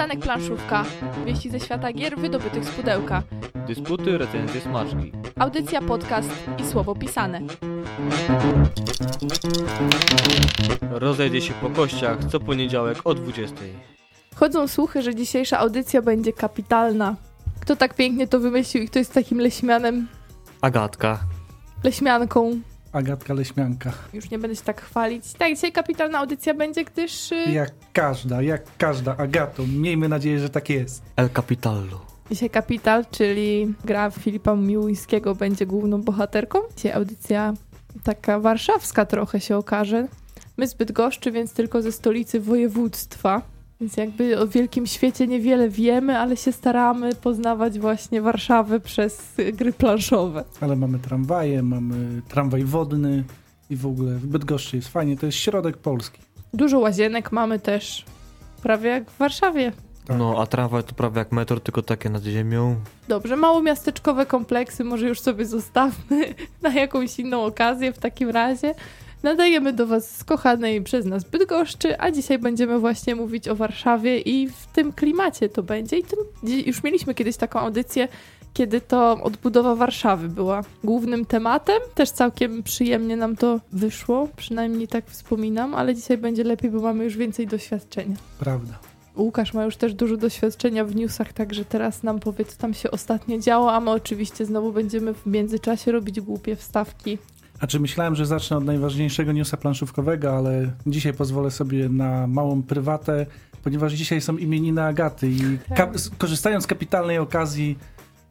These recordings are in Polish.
Przystanek planszówka. Wieści ze świata gier wydobytych z pudełka. Dysputy, recenzje, smaczki. Audycja, podcast i słowo pisane. Rozejdzie się po kościach co poniedziałek o 20. Chodzą słuchy, że dzisiejsza audycja będzie kapitalna. Kto tak pięknie to wymyślił i kto jest takim leśmianem, Agatka. leśmianką? Agatka Leśmianka. Już nie będę się tak chwalić. Tak, dzisiaj kapitalna audycja będzie, gdyż... y, Jak każda, jak każda Agato. Miejmy nadzieję, że tak jest. El Capitallo. Dzisiaj Kapital, czyli gra Filipa Miłuńskiego będzie główną bohaterką. Dzisiaj audycja taka warszawska trochę się okaże. My z Bydgoszczy, więc tylko ze stolicy województwa. Więc jakby o wielkim świecie niewiele wiemy, ale się staramy poznawać właśnie Warszawę przez gry planszowe. Ale mamy tramwaje, mamy tramwaj wodny i w ogóle w Bydgoszczy jest fajnie. To jest środek Polski. Dużo łazienek mamy też, prawie jak w Warszawie. Tak. No, a tramwaj to prawie jak metro, tylko takie nad ziemią. Dobrze, mało miasteczkowe kompleksy może już sobie zostawmy na jakąś inną okazję w takim razie. Nadajemy do Was z kochanej przez nas Bydgoszczy, a dzisiaj będziemy właśnie mówić o Warszawie i w tym klimacie to będzie. I już mieliśmy kiedyś taką audycję, kiedy to odbudowa Warszawy była głównym tematem. Też całkiem przyjemnie nam to wyszło, przynajmniej tak wspominam, ale dzisiaj będzie lepiej, bo mamy już więcej doświadczenia. Prawda. Łukasz ma już też dużo doświadczenia w newsach, także teraz nam powie, co tam się ostatnio działo, a my oczywiście znowu będziemy w międzyczasie robić głupie wstawki. A czy myślałem, że zacznę od najważniejszego newsa planszówkowego, ale dzisiaj pozwolę sobie na małą prywatę, ponieważ dzisiaj są imieniny Agaty i Tak. korzystając z kapitalnej okazji,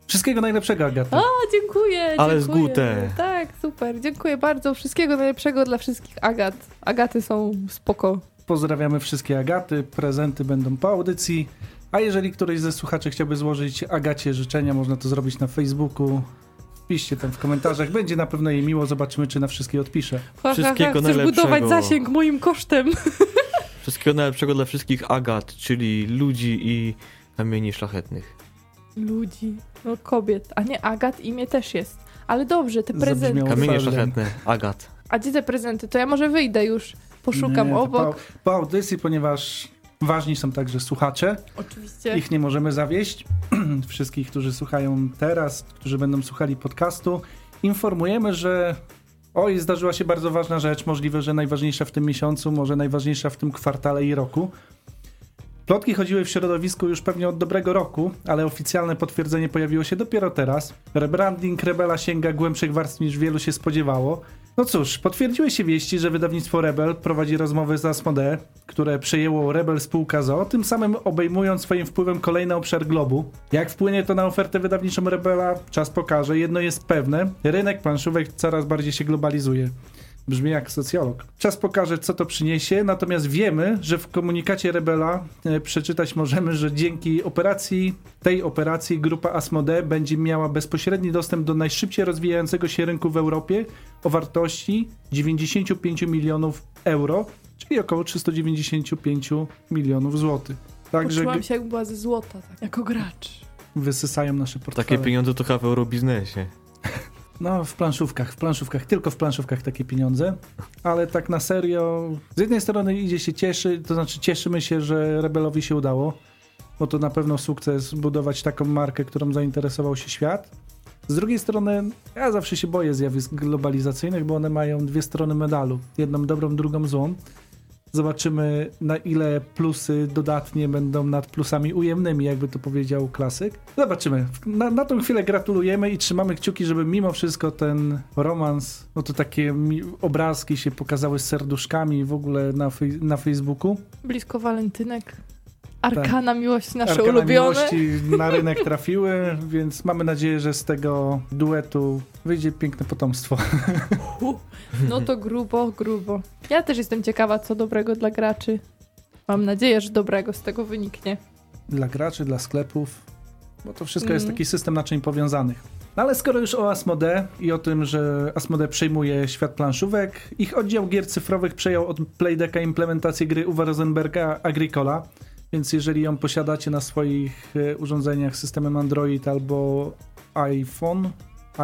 wszystkiego najlepszego Agaty. O, dziękuję, Ale z dziękuję. gute. Tak, super, dziękuję bardzo. Wszystkiego najlepszego dla wszystkich Agat. Agaty są spoko. Pozdrawiamy wszystkie Agaty, prezenty będą po audycji. A jeżeli któryś ze słuchaczy chciałby złożyć Agacie życzenia, można to zrobić na Facebooku. Wpiszcie tam w komentarzach, będzie na pewno jej miło, zobaczymy czy na wszystkie odpisze. Ha, ha, ha, Wszystkiego Chcesz najlepszego. budować zasięg moim kosztem. Wszystkiego najlepszego dla wszystkich Agat, czyli ludzi i kamieni szlachetnych. Ludzi, no kobiet, a nie Agat, imię też jest. Ale dobrze, te prezenty. Kamienie szlachetne, Agat. A gdzie te prezenty? To ja może wyjdę już, poszukam Nie, obok. Po, po audycji, ponieważ ważni są także słuchacze, Oczywiście. ich nie możemy zawieść. Wszystkich, którzy słuchają teraz, którzy będą słuchali podcastu, informujemy, że oj, zdarzyła się bardzo ważna rzecz, możliwe, że najważniejsza w tym miesiącu, może najważniejsza w tym kwartale i roku. Plotki chodziły w środowisku już pewnie od dobrego roku, ale oficjalne potwierdzenie pojawiło się dopiero teraz. Rebranding Rebela sięga głębszych warstw niż wielu się spodziewało. No cóż, potwierdziły się wieści, że wydawnictwo Rebel prowadzi rozmowy z Asmodee, które przejęło Rebel spółka ZO, tym samym obejmując swoim wpływem kolejny obszar globu. Jak wpłynie to na ofertę wydawniczą Rebela, czas pokaże. Jedno jest pewne, rynek planszówek coraz bardziej się globalizuje. Brzmi jak socjolog. Czas pokaże, co to przyniesie, natomiast wiemy, że w komunikacie Rebela e, przeczytać możemy, że dzięki operacji, tej operacji grupa Asmodee będzie miała bezpośredni dostęp do najszybciej rozwijającego się rynku w Europie o wartości 95 milionów euro, czyli około 395 milionów złotych. Także Poczułam się, jakby była ze złota, tak, jako gracz. wysysają nasze portfele. Takie pieniądze to chyba w eurobiznesie. No, w planszówkach, w planszówkach, tylko w planszówkach takie pieniądze, ale tak na serio, z jednej strony idzie się cieszy, to znaczy cieszymy się, że Rebelowi się udało, bo to na pewno sukces budować taką markę, którą zainteresował się świat. Z drugiej strony, ja zawsze się boję zjawisk globalizacyjnych, bo one mają dwie strony medalu. Jedną dobrą, drugą złą. Zobaczymy, na ile plusy dodatnie będą nad plusami ujemnymi, jakby to powiedział klasyk. Zobaczymy. Na, na tą chwilę gratulujemy i trzymamy kciuki, żeby mimo wszystko ten romans, no to takie obrazki się pokazały z serduszkami w ogóle na, fej, na Facebooku. Blisko walentynek. Arkana miłości nasze Tak. Arkana ulubione. miłości na rynek trafiły, więc mamy nadzieję, że z tego duetu wyjdzie piękne potomstwo. No to grubo, grubo. Ja też jestem ciekawa, co dobrego dla graczy. Mam nadzieję, że dobrego z tego wyniknie. dla graczy, dla sklepów, bo to wszystko jest Mhm. taki system naczyń powiązanych. No ale skoro już o Asmodee i o tym, że Asmodee przejmuje świat planszówek, ich oddział gier cyfrowych przejął od Playdecka implementację gry Uwe Rosenberga Agricola, więc jeżeli ją posiadacie na swoich e, urządzeniach systemem Android albo iPhone,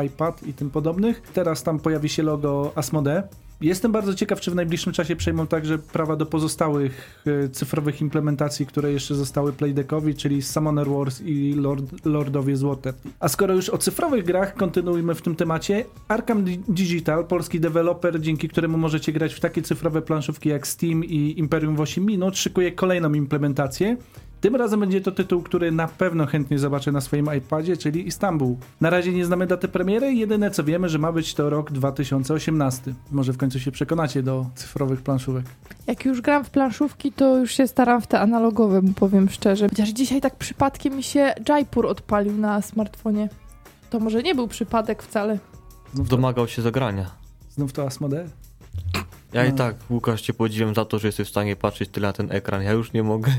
iPad i tym podobnych, teraz tam pojawi się logo Asmodee. Jestem bardzo ciekaw, czy w najbliższym czasie przejmą także prawa do pozostałych e, cyfrowych implementacji, które jeszcze zostały Playdeckowi, czyli Summoner Wars i Lord, Lordowie Złote. A skoro już o cyfrowych grach, kontynuujmy w tym temacie. Arkham Digital, polski deweloper, dzięki któremu możecie grać w takie cyfrowe planszówki jak Steam i Imperium w 8 minut, szykuje kolejną implementację. Tym razem będzie to tytuł, który na pewno chętnie zobaczę na swoim iPadzie, czyli Istanbul. Na razie nie znamy daty premiery, jedyne co wiemy, że ma być to rok 2018. Może w końcu się przekonacie do cyfrowych planszówek. Jak już gram w planszówki, to już się staram w te analogowe, powiem szczerze. Chociaż dzisiaj tak przypadkiem mi się Jaipur odpalił na smartfonie. To może nie był przypadek wcale. Znów Domagał się zagrania. Znów to Asmodee? Ja no. i tak, Łukasz, cię podziwiam za to, że jesteś w stanie patrzeć tyle na ten ekran. Ja już nie mogę.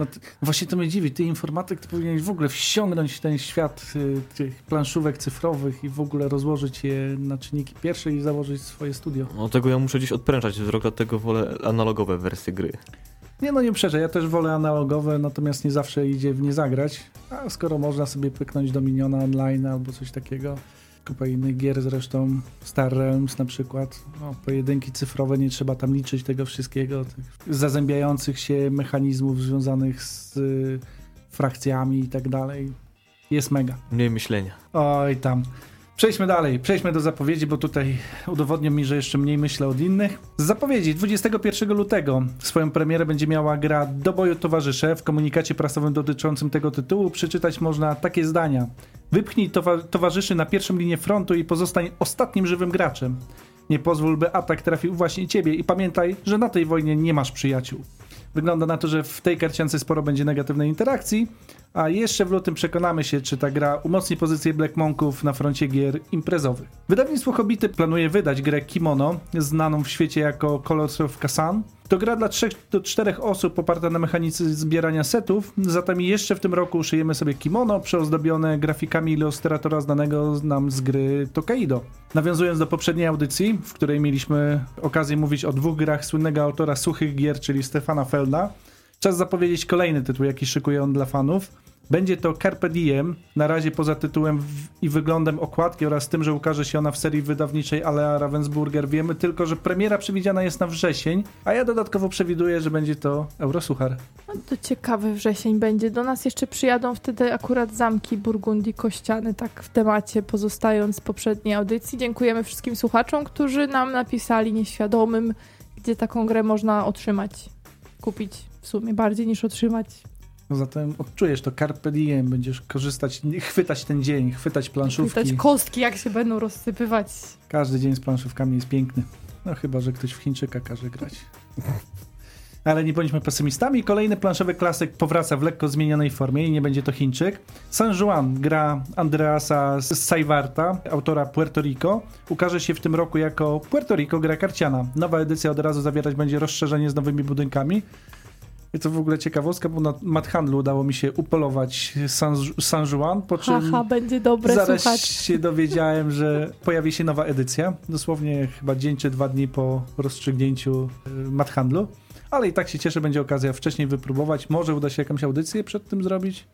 No właśnie to mnie dziwi. Ty informatyk to powinieneś w ogóle wsiągnąć w ten świat y, tych planszówek cyfrowych i w ogóle rozłożyć je na czynniki pierwsze i założyć swoje studio. No tego ja muszę gdzieś odprężać wzrok, dlatego wolę analogowe wersje gry. Nie no nie przejrzę, ja też wolę analogowe, natomiast nie zawsze idzie w nie zagrać. A skoro można sobie pyknąć do Miniona online albo coś takiego, kupa innych gier, zresztą Star Realms na przykład. No, pojedynki cyfrowe, nie trzeba tam liczyć tego wszystkiego, tych zazębiających się mechanizmów związanych z y, frakcjami i tak dalej. Jest mega. Mniej myślenia. Oj tam. Przejdźmy dalej, przejdźmy do zapowiedzi, bo tutaj udowodnią mi, że jeszcze mniej myślę od innych. Z zapowiedzi 21 lutego swoją premierę będzie miała gra Do boju towarzysze. W komunikacie prasowym dotyczącym tego tytułu przeczytać można takie zdania. Wypchnij towa towarzyszy na pierwszą linię frontu i pozostań ostatnim żywym graczem. Nie pozwól, by atak trafił właśnie ciebie i pamiętaj, że na tej wojnie nie masz przyjaciół. Wygląda na to, że w tej karciance sporo będzie negatywnej interakcji, a jeszcze w lutym przekonamy się, czy ta gra umocni pozycję Black Monków na froncie gier imprezowych. Wydawnictwo Hobbity planuje wydać grę Kimono, znaną w świecie jako Colors of Kasan. To gra dla 3 do 4 osób oparta na mechanice zbierania setów, zatem jeszcze w tym roku uszyjemy sobie kimono przeozdobione grafikami ilustratora znanego nam z gry Tokaido. Nawiązując do poprzedniej audycji, w której mieliśmy okazję mówić o dwóch grach słynnego autora suchych gier, czyli Stefana Felda, Czas zapowiedzieć kolejny tytuł, jaki szykuje on dla fanów. Będzie to Carpe Diem, na razie poza tytułem i wyglądem okładki oraz tym, że ukaże się ona w serii wydawniczej Alea Ravensburger. Wiemy tylko, że premiera przewidziana jest na wrzesień, a ja dodatkowo przewiduję, że będzie to Eurosuchar. No to ciekawy wrzesień będzie. Do nas jeszcze przyjadą wtedy akurat zamki Burgundii Kościany, tak w temacie pozostając z poprzedniej audycji. Dziękujemy wszystkim słuchaczom, którzy nam napisali nieświadomym, gdzie taką grę można otrzymać, kupić w sumie bardziej niż otrzymać. No zatem odczujesz to carpe diem, będziesz korzystać, chwytać ten dzień, chwytać planszówki. Chwytać kostki, jak się będą rozsypywać. Każdy dzień z planszówkami jest piękny. No chyba, że ktoś w Chińczyka każe grać. Ale nie bądźmy pesymistami. Kolejny planszowy klasyk powraca w lekko zmienionej formie i nie będzie to Chińczyk. San Juan, gra Andreasa Saivarta, autora Puerto Rico, ukaże się w tym roku jako Puerto Rico gra karciana. Nowa edycja od razu zawierać będzie rozszerzenie z nowymi budynkami. I to w ogóle ciekawostka, bo na Madhandlu udało mi się upolować San, San Juan, po czym Haha, będzie dobre zaraz słuchać. się dowiedziałem, że pojawi się nowa edycja, dosłownie chyba dzień czy dwa dni po rozstrzygnięciu y, Madhandlu. Ale i tak się cieszę, będzie okazja wcześniej wypróbować. Może uda się jakąś audycję przed tym zrobić.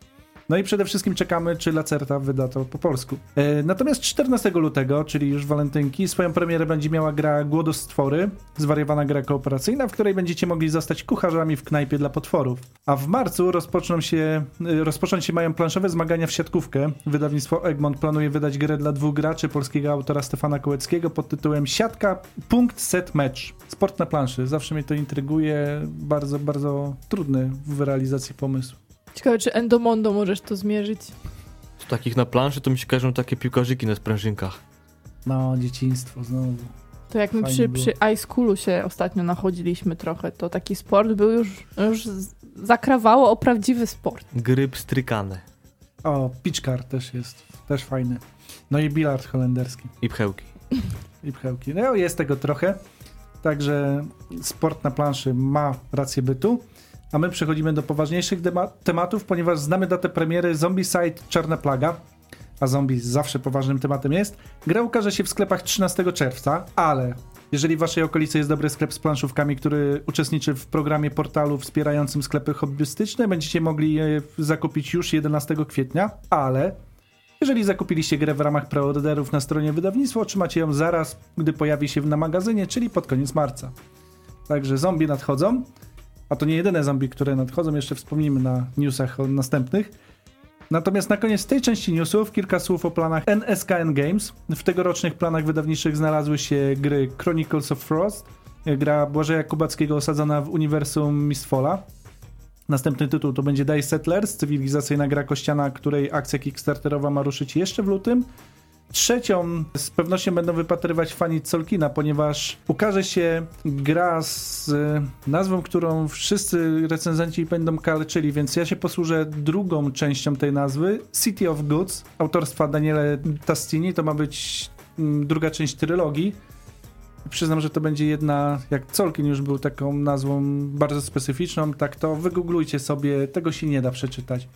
No i przede wszystkim czekamy, czy Lacerta wyda to po polsku. E, natomiast 14 lutego, czyli już walentynki, swoją premierę będzie miała gra Głodostwory, zwariowana gra kooperacyjna, w której będziecie mogli zostać kucharzami w knajpie dla potworów. A w marcu rozpoczną się, e, rozpocząć się mają planszowe zmagania w siatkówkę. Wydawnictwo Egmont planuje wydać grę dla dwóch graczy polskiego autora Stefana Kołeckiego pod tytułem Siatka, punkt, set, mecz. Sport na planszy. Zawsze mnie to intryguje. Bardzo, bardzo trudny w realizacji pomysłu. Ciekawe, czy Endomondo możesz to zmierzyć. Z takich na planszy to mi się kojarzą takie piłkarzyki na sprężynkach. No, dzieciństwo znowu. To jak my przy, przy iSchoolu się ostatnio nachodziliśmy trochę, to taki sport był już, już zakrawało o prawdziwy sport. Gry strykane. O, pitchcar też jest, też fajny. No i bilard holenderski. I pchełki. I pchełki. No jest tego trochę. Także sport na planszy ma rację bytu. A my przechodzimy do poważniejszych tematów, ponieważ znamy datę premiery Zombicide Czarna Plaga, a zombie zawsze poważnym tematem jest. Gra ukaże się w sklepach 13 czerwca, ale jeżeli w waszej okolicy jest dobry sklep z planszówkami, który uczestniczy w programie portalu wspierającym sklepy hobbystyczne, będziecie mogli je zakupić już 11 kwietnia, ale Jeżeli zakupiliście grę w ramach preorderów na stronie wydawnictwa, otrzymacie ją zaraz, gdy pojawi się na magazynie, czyli pod koniec marca. Także zombie nadchodzą, a to nie jedyne zombie, które nadchodzą, jeszcze wspomnimy na newsach o następnych. Natomiast na koniec tej części newsów kilka słów o planach NSKN Games. W tegorocznych planach wydawniczych znalazły się gry Chronicles of Frost, gra Błażeja Kubackiego osadzona w uniwersum Mistfalla. Następny tytuł to będzie Dice Settlers, cywilizacyjna gra kościana, której akcja kickstarterowa ma ruszyć jeszcze w lutym. Trzecią z pewnością będą wypatrywać fani Solkina, ponieważ ukaże się gra z nazwą, którą wszyscy recenzenci będą kalczyli, więc ja się posłużę drugą częścią tej nazwy, City of Goods, autorstwa Daniele Tastini, to ma być mm, druga część trylogii. Przyznam, że to będzie jedna, jak Colkin już był taką nazwą bardzo specyficzną, tak to wygooglujcie sobie, tego się nie da przeczytać.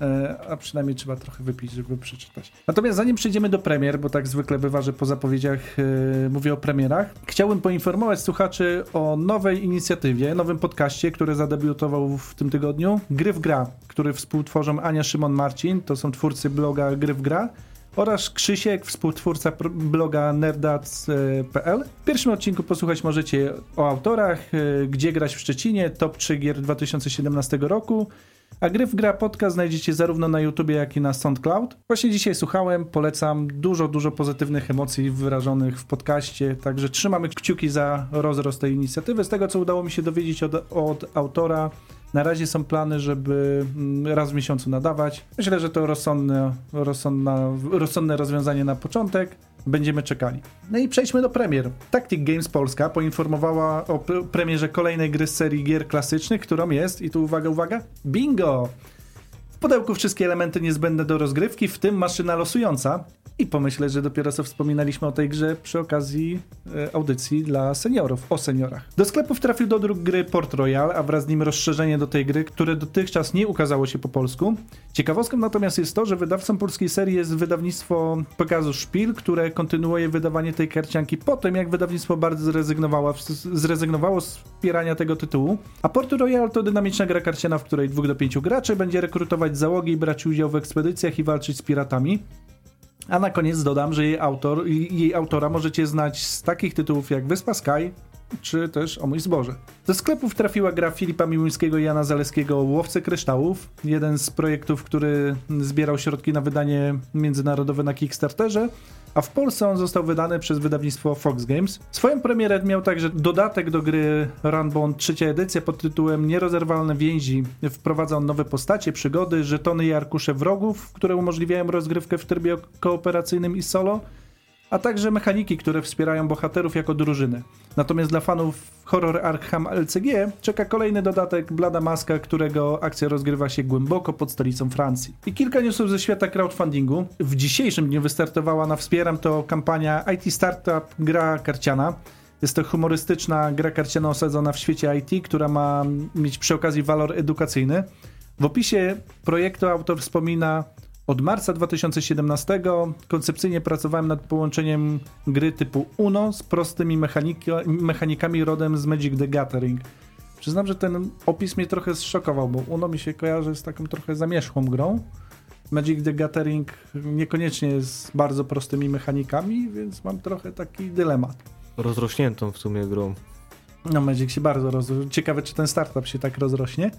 E, a przynajmniej trzeba trochę wypić, żeby przeczytać. Natomiast zanim przejdziemy do premier, bo tak zwykle bywa, że po zapowiedziach yy, mówię o premierach, chciałbym poinformować słuchaczy o nowej inicjatywie, nowym podcaście, który zadebiutował w tym tygodniu. Gry w gra, który współtworzą Ania Szymon-Marcin, to są twórcy bloga Gry w gra oraz Krzysiek, współtwórca bloga nerdac.pl. W pierwszym odcinku posłuchać możecie o autorach, e, gdzie grać w Szczecinie, top 3 gier 2017 roku, a gry w gra podcast znajdziecie zarówno na YouTube, jak i na SoundCloud. Właśnie dzisiaj słuchałem, polecam dużo, dużo pozytywnych emocji wyrażonych w podcaście, także trzymamy kciuki za rozrost tej inicjatywy. Z tego, co udało mi się dowiedzieć od, od autora, na razie są plany, żeby mm, raz w miesiącu nadawać. Myślę, że to rozsądne, rozsądne rozwiązanie na początek. Będziemy czekali. No i przejdźmy do premier. Tactic Games Polska poinformowała o premierze kolejnej gry z serii gier klasycznych, którą jest, i tu uwaga, uwaga, bingo! W pudełku wszystkie elementy niezbędne do rozgrywki, w tym maszyna losująca. I pomyślę, że dopiero co wspominaliśmy o tej grze przy okazji e, audycji dla seniorów, o seniorach. Do sklepów trafił do dróg gry Port Royal, a wraz z nim rozszerzenie do tej gry, które dotychczas nie ukazało się po polsku. Ciekawostką natomiast jest to, że wydawcą polskiej serii jest wydawnictwo Pegasus Spiel, które kontynuuje wydawanie tej karcianki po tym, jak wydawnictwo bardzo zrezygnowało, zrezygnowało z wspierania tego tytułu. A Port Royal to dynamiczna gra karciana, w której dwóch do pięciu graczy będzie rekrutować załogi, brać udział w ekspedycjach i walczyć z piratami. A na koniec dodam, że jej, autor, jej autora możecie znać z takich tytułów jak Wyspa Sky, czy też O mój zboże. Do sklepów trafiła gra Filipa Miłuńskiego i Jana Zaleskiego Łowcy Kryształów, jeden z projektów, który zbierał środki na wydanie międzynarodowe na Kickstarterze, a w Polsce on został wydany przez wydawnictwo Fox Games. Swoją premierę miał także dodatek do gry Runbound trzecia edycja pod tytułem Nierozerwalne więzi. Wprowadza on nowe postacie, przygody, żetony i arkusze wrogów, które umożliwiają rozgrywkę w trybie kooperacyjnym i solo, a także mechaniki, które wspierają bohaterów jako drużyny. Natomiast dla fanów Horror Arkham LCG czeka kolejny dodatek Blada Maska, którego akcja rozgrywa się głęboko pod stolicą Francji. I kilka newsów ze świata crowdfundingu. W dzisiejszym dniu wystartowała na Wspieram to kampania IT Startup Gra Karciana. Jest to humorystyczna gra karciana osadzona w świecie IT, która ma mieć przy okazji walor edukacyjny. W opisie projektu autor wspomina od marca 2017 koncepcyjnie pracowałem nad połączeniem gry typu Uno z prostymi mechanikami rodem z Magic the Gathering. Przyznam, że ten opis mnie trochę zszokował, bo Uno mi się kojarzy z taką trochę zamierzchłą grą. Magic the Gathering niekoniecznie jest bardzo prostymi mechanikami, więc mam trochę taki dylemat. Rozrośniętą w sumie grą. No Magic się bardzo rozrośnie. Ciekawe, czy ten startup się tak rozrośnie.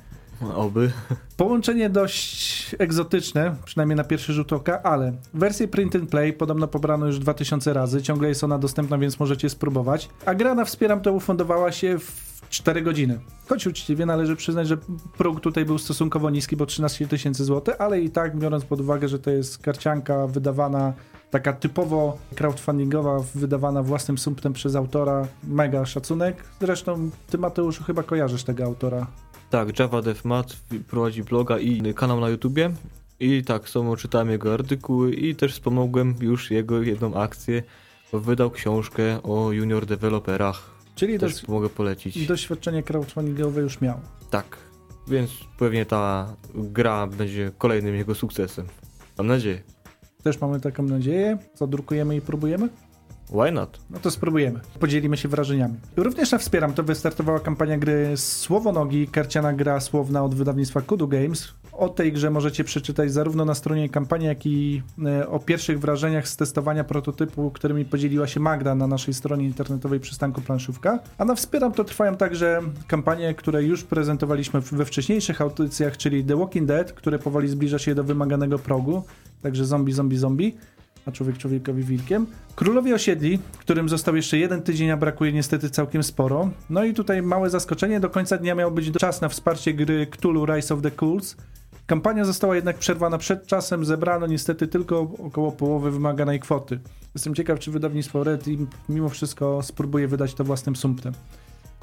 Oby. Połączenie dość egzotyczne, przynajmniej na pierwszy rzut oka, ale wersję print and play podobno pobrano już 2000 razy, ciągle jest ona dostępna, więc możecie spróbować. A gra na Wspieram to ufundowała się w 4 godziny. Choć uczciwie należy przyznać, że próg tutaj był stosunkowo niski, bo 13 tysięcy złotych, ale i tak biorąc pod uwagę, że to jest karcianka wydawana taka typowo crowdfundingowa, wydawana własnym sumptem przez autora, mega szacunek. Zresztą ty Mateuszu chyba kojarzysz tego autora. Tak, Java DevMat prowadzi bloga i kanał na YouTubie. I tak, samo czytałem jego artykuły i też wspomogłem już jego jedną akcję, bo wydał książkę o junior deweloperach. Czyli też dość, mogę polecić. Doświadczenie crowdfundingowe już miał. Tak, więc pewnie ta gra będzie kolejnym jego sukcesem. Mam nadzieję. Też mamy taką nadzieję. Zadrukujemy i próbujemy? Why not? No to spróbujemy. Podzielimy się wrażeniami. Również na Wspieram to wystartowała kampania gry Słowonogi, karciana gra słowna od wydawnictwa Kudu Games. O tej grze możecie przeczytać zarówno na stronie kampanii, jak i e, o pierwszych wrażeniach z testowania prototypu, którymi podzieliła się Magda na naszej stronie internetowej Przystanku Planszówka. A na Wspieram to trwają także kampanie, które już prezentowaliśmy we wcześniejszych audycjach, czyli The Walking Dead, które powoli zbliża się do wymaganego progu, także zombie, zombie, zombie a człowiek człowiekowi wilkiem. Królowie osiedli, którym został jeszcze jeden tydzień, a brakuje niestety całkiem sporo. No i tutaj małe zaskoczenie, do końca dnia miał być czas na wsparcie gry Cthulhu Rise of the Cools. Kampania została jednak przerwana przed czasem, zebrano niestety tylko około połowy wymaganej kwoty. Jestem ciekaw, czy wydawnictwo Red mimo wszystko spróbuje wydać to własnym sumptem.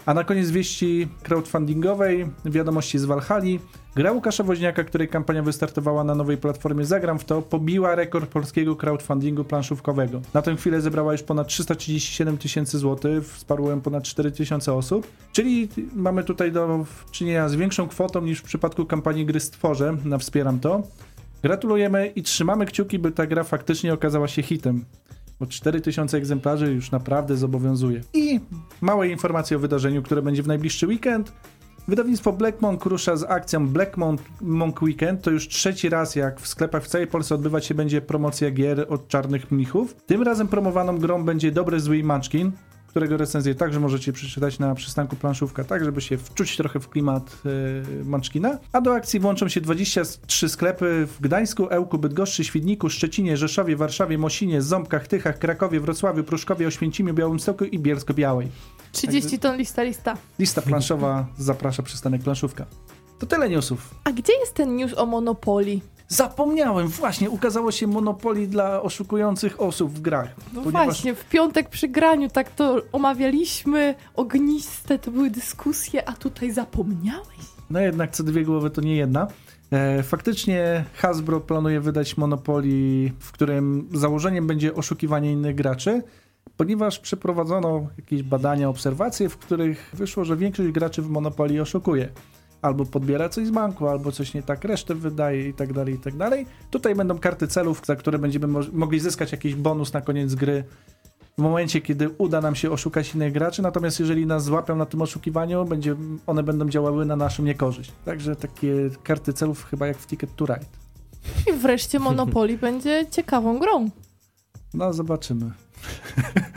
A na koniec wieści crowdfundingowej, wiadomości z Walhali. Gra Łukasza Woźniaka, której kampania wystartowała na nowej platformie Zagram w to, pobiła rekord polskiego crowdfundingu planszówkowego. Na tę chwilę zebrała już ponad 337 tysięcy złotych, wsparło ją ponad 4 tysiące osób, czyli mamy tutaj do czynienia z większą kwotą niż w przypadku kampanii gry Stworze na Wspieram to. Gratulujemy i trzymamy kciuki, by ta gra faktycznie okazała się hitem bo 4000 egzemplarzy już naprawdę zobowiązuje. I małe informacje o wydarzeniu, które będzie w najbliższy weekend. Wydawnictwo Black Monk rusza z akcją Black Monk Weekend. To już trzeci raz, jak w sklepach w całej Polsce odbywać się będzie promocja gier od czarnych mnichów. Tym razem promowaną grą będzie Dobry Zły Munchkin którego recenzję także możecie przeczytać na przystanku planszówka, tak żeby się wczuć trochę w klimat yy, Munchkina. A do akcji włączą się 23 sklepy w Gdańsku, Ełku, Bydgoszczy, Świdniku, Szczecinie, Rzeszowie, Warszawie, Mosinie, Ząbkach, Tychach, Krakowie, Wrocławiu, Pruszkowie, Oświęcimiu, Białymstoku i Bielsko-Białej. 30 ton lista, lista. Lista planszowa zaprasza przystanek planszówka. To tyle newsów. A gdzie jest ten news o Monopolii? Zapomniałem, właśnie, ukazało się Monopoly dla oszukujących osób w grach. No ponieważ... właśnie, w piątek przy graniu tak to omawialiśmy, ogniste to były dyskusje, a tutaj zapomniałeś? No jednak co dwie głowy to nie jedna. E, faktycznie Hasbro planuje wydać Monopoly, w którym założeniem będzie oszukiwanie innych graczy, ponieważ przeprowadzono jakieś badania, obserwacje, w których wyszło, że większość graczy w Monopoly oszukuje albo podbiera coś z banku, albo coś nie tak resztę wydaje i tak dalej, i tak dalej. Tutaj będą karty celów, za które będziemy mo mogli zyskać jakiś bonus na koniec gry w momencie, kiedy uda nam się oszukać innych graczy, natomiast jeżeli nas złapią na tym oszukiwaniu, będzie, one będą działały na naszą niekorzyść. Także takie karty celów chyba jak w Ticket to Ride. I wreszcie Monopoly będzie ciekawą grą. No, zobaczymy.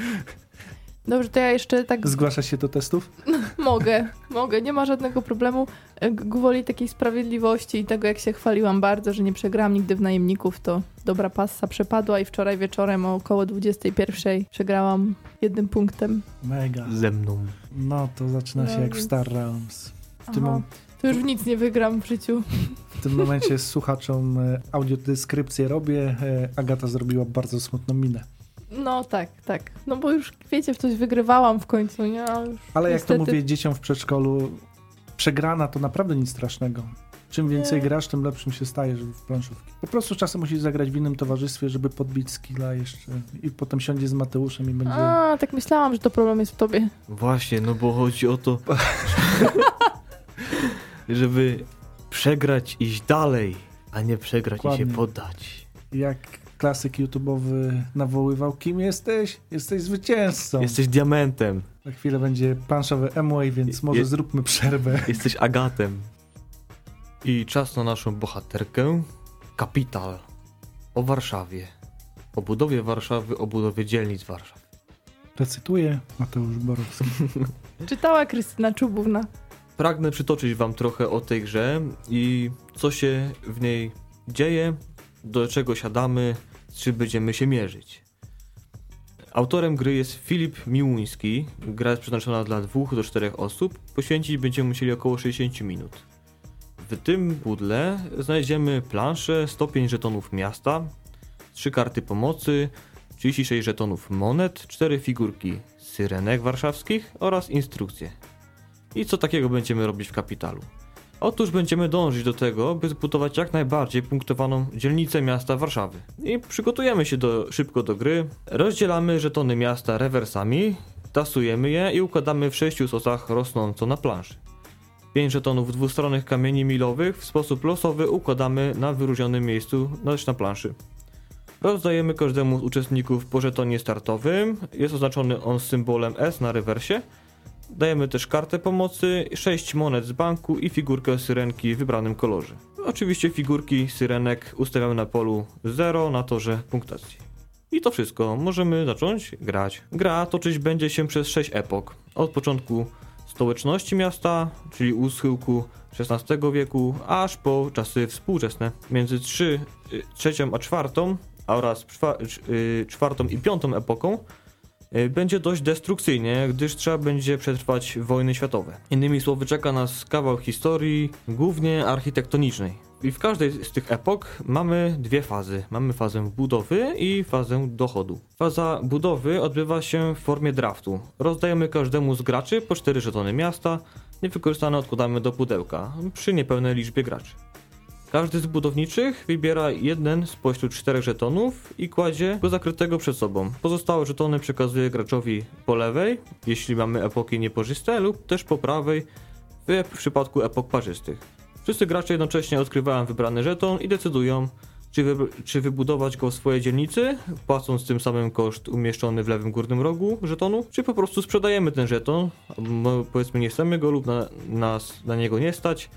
Dobrze, to ja jeszcze tak... Zgłasza się do testów? mogę, mogę, nie ma żadnego problemu. E, gwoli takiej sprawiedliwości i tego, jak się chwaliłam bardzo, że nie przegrałam nigdy w najemników, to dobra passa przepadła i wczoraj wieczorem o około 21 przegrałam jednym punktem. Mega. Ze mną. No, to zaczyna się no, jak w Star Realms. W tym Aha, to już nic nie wygram w życiu. W tym momencie słuchaczom e, audiodeskrypcję robię. E, Agata zrobiła bardzo smutną minę. No tak, tak. No bo już wiecie, w coś wygrywałam w końcu, nie? Ale jak to mówię dzieciom w przedszkolu, przegrana to naprawdę nic strasznego. Czym więcej nie. grasz, tym lepszym się stajesz w planszówki. Po prostu czasem musisz zagrać w innym towarzystwie, żeby podbić skilla jeszcze i potem siądzie z Mateuszem i będzie... A, tak myślałam, że to problem jest w tobie. Właśnie, no bo chodzi o to, żeby przegrać, iść dalej, a nie przegrać Dokładnie. i się poddać. Jak klasyk YouTube'owy nawoływał, kim jesteś? Jesteś zwycięzcą. Jesteś diamentem. Na chwilę będzie planszowy Amway, więc może Je zróbmy przerwę. Jesteś agatem. I czas na naszą bohaterkę. Kapital. O Warszawie. O budowie Warszawy, o budowie dzielnic Warszawy. Recytuję Mateusz Borowski. Czytała Krystyna Czubówna. Pragnę przytoczyć wam trochę o tej grze i co się w niej dzieje, do czego siadamy, z czym będziemy się mierzyć. Autorem gry jest Filip Miłuński. Gra jest przeznaczona dla 2 do 4 osób. Poświęcić będziemy musieli około 60 minut. W tym pudle znajdziemy planszę, stopień żetonów miasta, 3 karty pomocy, 36 żetonów monet, 4 figurki syrenek warszawskich oraz instrukcje. I co takiego będziemy robić w kapitalu? Otóż będziemy dążyć do tego, by zbudować jak najbardziej punktowaną dzielnicę miasta Warszawy. I przygotujemy się do, szybko do gry. Rozdzielamy żetony miasta rewersami, tasujemy je i układamy w sześciu sosach rosnąco na planszy. 5 żetonów dwustronnych kamieni milowych w sposób losowy układamy na wyróżnionym miejscu na planszy. Rozdajemy każdemu z uczestników po żetonie startowym. Jest oznaczony on symbolem S na rewersie. Dajemy też kartę pomocy, 6 monet z banku i figurkę syrenki w wybranym kolorze. Oczywiście figurki syrenek ustawiamy na polu 0 na torze punktacji. I to wszystko. Możemy zacząć grać. Gra toczyć będzie się przez 6 epok. Od początku stołeczności miasta, czyli u schyłku XVI wieku, aż po czasy współczesne. Między 3, y, trzecią a czwartą oraz y, czwartą i piątą epoką będzie dość destrukcyjnie, gdyż trzeba będzie przetrwać wojny światowe. Innymi słowy, czeka nas kawał historii, głównie architektonicznej. I w każdej z tych epok mamy dwie fazy. Mamy fazę budowy i fazę dochodu. Faza budowy odbywa się w formie draftu. Rozdajemy każdemu z graczy po 4 żetony miasta, niewykorzystane odkładamy do pudełka przy niepełnej liczbie graczy. Każdy z budowniczych wybiera jeden spośród czterech żetonów i kładzie go zakrytego przed sobą. Pozostałe żetony przekazuje graczowi po lewej, jeśli mamy epoki nieparzyste, lub też po prawej w przypadku epok parzystych. Wszyscy gracze jednocześnie odkrywają wybrany żeton i decydują, czy, wy, czy wybudować go w swojej dzielnicy, płacąc tym samym koszt umieszczony w lewym górnym rogu żetonu, czy po prostu sprzedajemy ten żeton, powiedzmy nie chcemy go lub na, nas na niego nie stać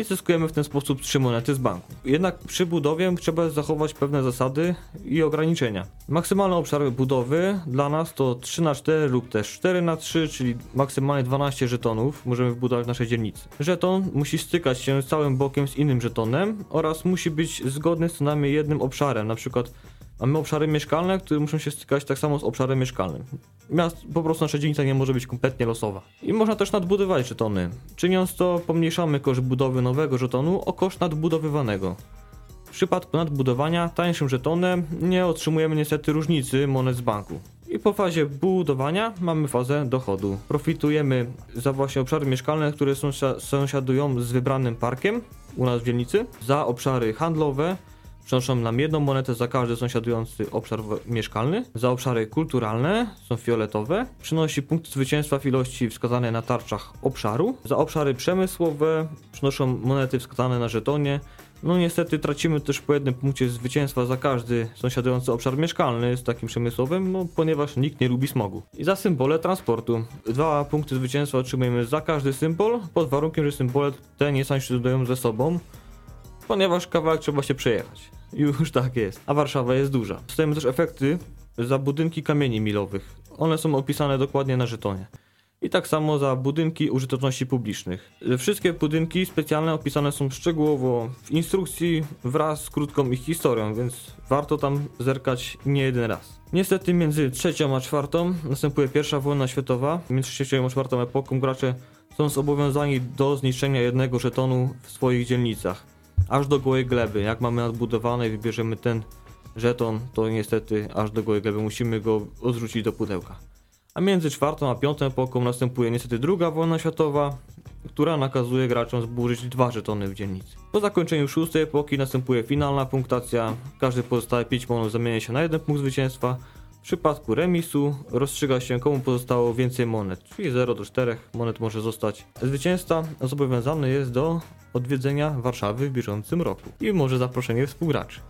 i zyskujemy w ten sposób 3 monety z banku. Jednak przy budowie trzeba zachować pewne zasady i ograniczenia. Maksymalny obszar budowy dla nas to 3 na 4 lub też 4 na 3 czyli maksymalnie 12 żetonów możemy wbudować w naszej dzielnicy. Żeton musi stykać się całym bokiem z innym żetonem oraz musi być zgodny z co najmniej jednym obszarem, na przykład Mamy obszary mieszkalne, które muszą się stykać tak samo z obszarem mieszkalnym. Miast, po prostu nasza dzielnica nie może być kompletnie losowa. I można też nadbudować żetony. Czyniąc to, pomniejszamy koszt budowy nowego żetonu o koszt nadbudowywanego. W przypadku nadbudowania tańszym żetonem nie otrzymujemy niestety różnicy monet z banku. I po fazie budowania mamy fazę dochodu. Profitujemy za właśnie obszary mieszkalne, które sąsiadują z wybranym parkiem u nas w dzielnicy, za obszary handlowe, Przynoszą nam jedną monetę za każdy sąsiadujący obszar mieszkalny. Za obszary kulturalne są fioletowe. Przynosi punkt zwycięstwa w ilości wskazane na tarczach obszaru. Za obszary przemysłowe przynoszą monety wskazane na żetonie. No niestety tracimy też po jednym punkcie zwycięstwa za każdy sąsiadujący obszar mieszkalny z takim przemysłowym, no ponieważ nikt nie lubi smogu. I za symbole transportu. Dwa punkty zwycięstwa otrzymujemy za każdy symbol, pod warunkiem, że symbole te nie sąsiadują ze sobą ponieważ kawałek trzeba się przejechać. Już tak jest. A Warszawa jest duża. Dostajemy też efekty za budynki kamieni milowych. One są opisane dokładnie na żetonie. I tak samo za budynki użyteczności publicznych. Wszystkie budynki specjalne opisane są szczegółowo w instrukcji wraz z krótką ich historią, więc warto tam zerkać nie jeden raz. Niestety między trzecią a czwartą następuje pierwsza wojna światowa. Między trzecią a czwartą epoką gracze są zobowiązani do zniszczenia jednego żetonu w swoich dzielnicach aż do gołej gleby. Jak mamy nadbudowane i wybierzemy ten żeton, to niestety aż do gołej gleby musimy go odrzucić do pudełka. A między czwartą a piątą epoką następuje niestety druga wojna światowa, która nakazuje graczom zburzyć dwa żetony w dzielnicy. Po zakończeniu szóstej epoki następuje finalna punktacja. Każdy pozostałe 5 monów zamienia się na jeden punkt zwycięstwa. W przypadku remisu rozstrzyga się komu pozostało więcej monet, czyli 0 do 4 monet może zostać. Zwycięzca zobowiązany jest do odwiedzenia Warszawy w bieżącym roku i może zaproszenie współgraczy.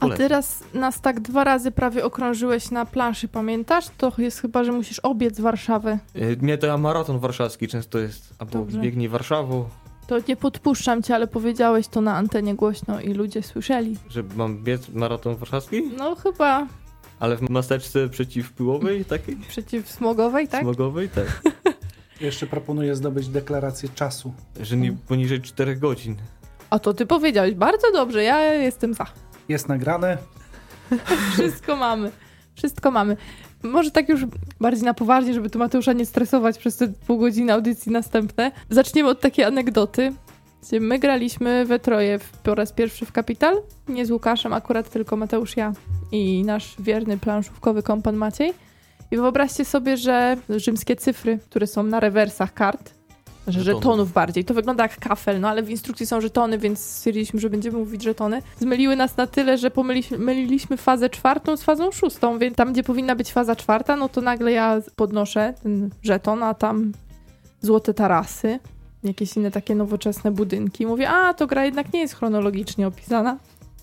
A teraz nas tak dwa razy prawie okrążyłeś na planszy, pamiętasz? To jest chyba, że musisz obiec Warszawę. Yy, nie, to ja maraton warszawski często jest, albo Dobrze. biegnij Warszawą. To nie podpuszczam cię, ale powiedziałeś to na antenie głośno i ludzie słyszeli. Że mam biec maraton warszawski? No chyba. Ale w maseczce przeciwpyłowej takiej? Przeciwsmogowej, tak? Smogowej, tak. Jeszcze proponuję zdobyć deklarację czasu. Że nie poniżej 4 godzin. A to ty powiedziałeś. Bardzo dobrze, ja jestem za. Jest nagrane. Wszystko mamy. Wszystko mamy. Może tak już bardziej na poważnie, żeby tu Mateusza nie stresować przez te pół godziny audycji następne. Zaczniemy od takiej anegdoty. My graliśmy we troje po raz pierwszy w Kapital. Nie z Łukaszem, akurat tylko Mateusz, ja i nasz wierny planszówkowy kompan Maciej. I wyobraźcie sobie, że rzymskie cyfry, które są na rewersach kart, że żetonów bardziej. To wygląda jak kafel, no ale w instrukcji są żetony, więc stwierdziliśmy, że będziemy mówić żetony. Zmyliły nas na tyle, że pomyliliśmy myliliśmy fazę czwartą z fazą szóstą, więc tam, gdzie powinna być faza czwarta, no to nagle ja podnoszę ten żeton, a tam złote tarasy, jakieś inne takie nowoczesne budynki. Mówię, a to gra jednak nie jest chronologicznie opisana.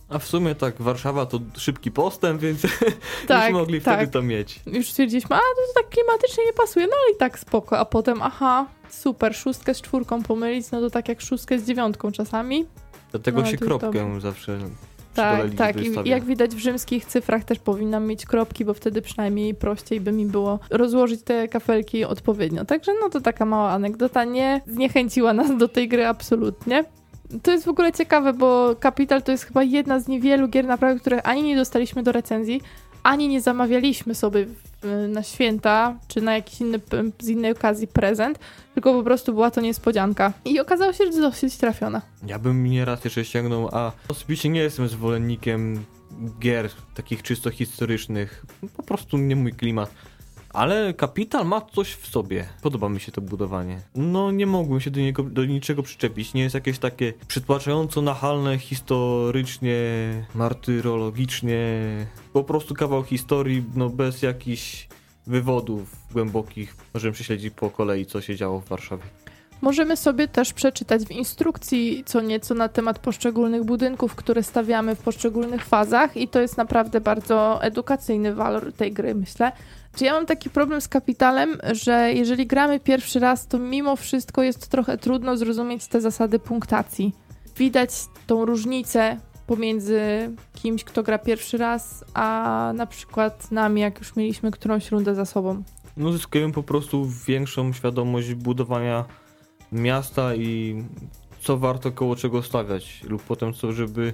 A w sumie tak, Warszawa to szybki postęp, więc Tak, już mogli tak. wtedy to mieć. Już stwierdziliśmy, a to tak klimatycznie nie pasuje, no ale i tak spoko. A potem, aha, super, szóstkę z czwórką pomylić, no to tak jak szóstkę z dziewiątką czasami. Dlatego No, się to kropkę zawsze Tak, tak. I jak widać w rzymskich cyfrach też powinnam mieć kropki, bo wtedy przynajmniej prościej by mi było rozłożyć te kafelki odpowiednio. Także no to taka mała anegdota. Nie zniechęciła nas do tej gry absolutnie. To jest w ogóle ciekawe, bo Capital to jest chyba jedna z niewielu gier naprawdę, których ani nie dostaliśmy do recenzji, ani nie zamawialiśmy sobie na święta, czy na jakiś inny, z innej okazji prezent, tylko po prostu była to niespodzianka. I okazało się, że dosyć trafiona. Ja bym nieraz jeszcze ściągnął, a osobiście nie jestem zwolennikiem gier takich czysto historycznych. Po prostu nie mój klimat. Ale Kapital ma coś w sobie. Podoba mi się to budowanie. No nie mogłem się do niego, do niczego przyczepić. Nie jest jakieś takie przytłaczająco nachalne historycznie, martyrologicznie. Po prostu kawał historii, no bez jakichś wywodów głębokich. Możemy prześledzić po kolei, co się działo w Warszawie. Możemy sobie też przeczytać w instrukcji co nieco na temat poszczególnych budynków, które stawiamy w poszczególnych fazach i to jest naprawdę bardzo edukacyjny walor tej gry, myślę. Czy ja mam taki problem z kapitalem, że jeżeli gramy pierwszy raz, to mimo wszystko jest trochę trudno zrozumieć te zasady punktacji. Widać tą różnicę pomiędzy kimś, kto gra pierwszy raz, a na przykład nami, jak już mieliśmy którąś rundę za sobą. No zyskujemy po prostu większą świadomość budowania miasta i co warto koło czego stawiać lub potem co, żeby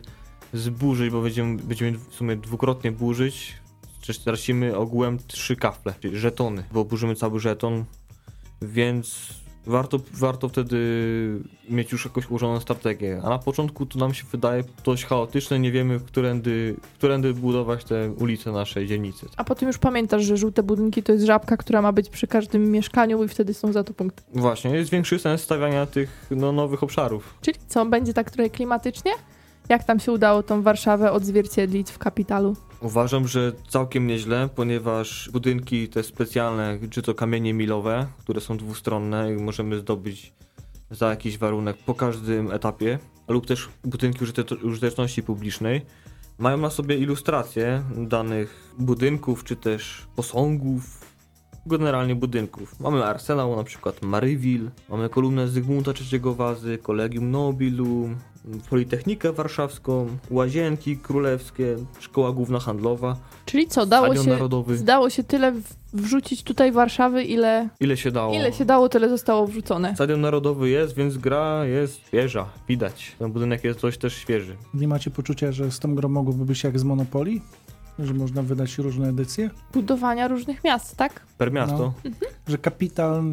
zburzyć, bo będziemy, będziemy w sumie dwukrotnie burzyć. Przecież tracimy ogółem trzy kafle, czyli żetony, bo burzymy cały żeton, więc warto, warto wtedy mieć już jakąś ułożoną strategię. A na początku to nam się wydaje dość chaotyczne, nie wiemy, którędy, którędy budować te ulice naszej dzielnicy. A potem już pamiętasz, że żółte budynki to jest żabka, która ma być przy każdym mieszkaniu i wtedy są za to punkty. Właśnie, jest większy sens stawiania tych no, nowych obszarów. Czyli co, będzie tak trochę klimatycznie? Jak tam się udało tą Warszawę odzwierciedlić w kapitalu? Uważam, że całkiem nieźle, ponieważ budynki te specjalne, czy to kamienie milowe, które są dwustronne i możemy zdobyć za jakiś warunek po każdym etapie, lub też budynki użyte- użyteczności publicznej, mają na sobie ilustracje danych budynków, czy też posągów, generalnie budynków. Mamy arsenał, na przykład Maryville, mamy kolumnę Zygmunta III Wazy, Collegium Nobilum, Politechnikę Warszawską, Łazienki Królewskie, Szkoła Główna Handlowa, Czyli co, dało Stadion się, Narodowy. dało się tyle wrzucić tutaj Warszawy, ile, Ile się dało? ile się dało, tyle zostało wrzucone. Stadion Narodowy jest, więc gra jest świeża, widać. Ten budynek jest dość też świeży. Nie macie poczucia, że z tą grą mogłoby być jak z Monopoly? Że można wydać różne edycje? Budowania różnych miast, tak? Per miasto. Że Kapital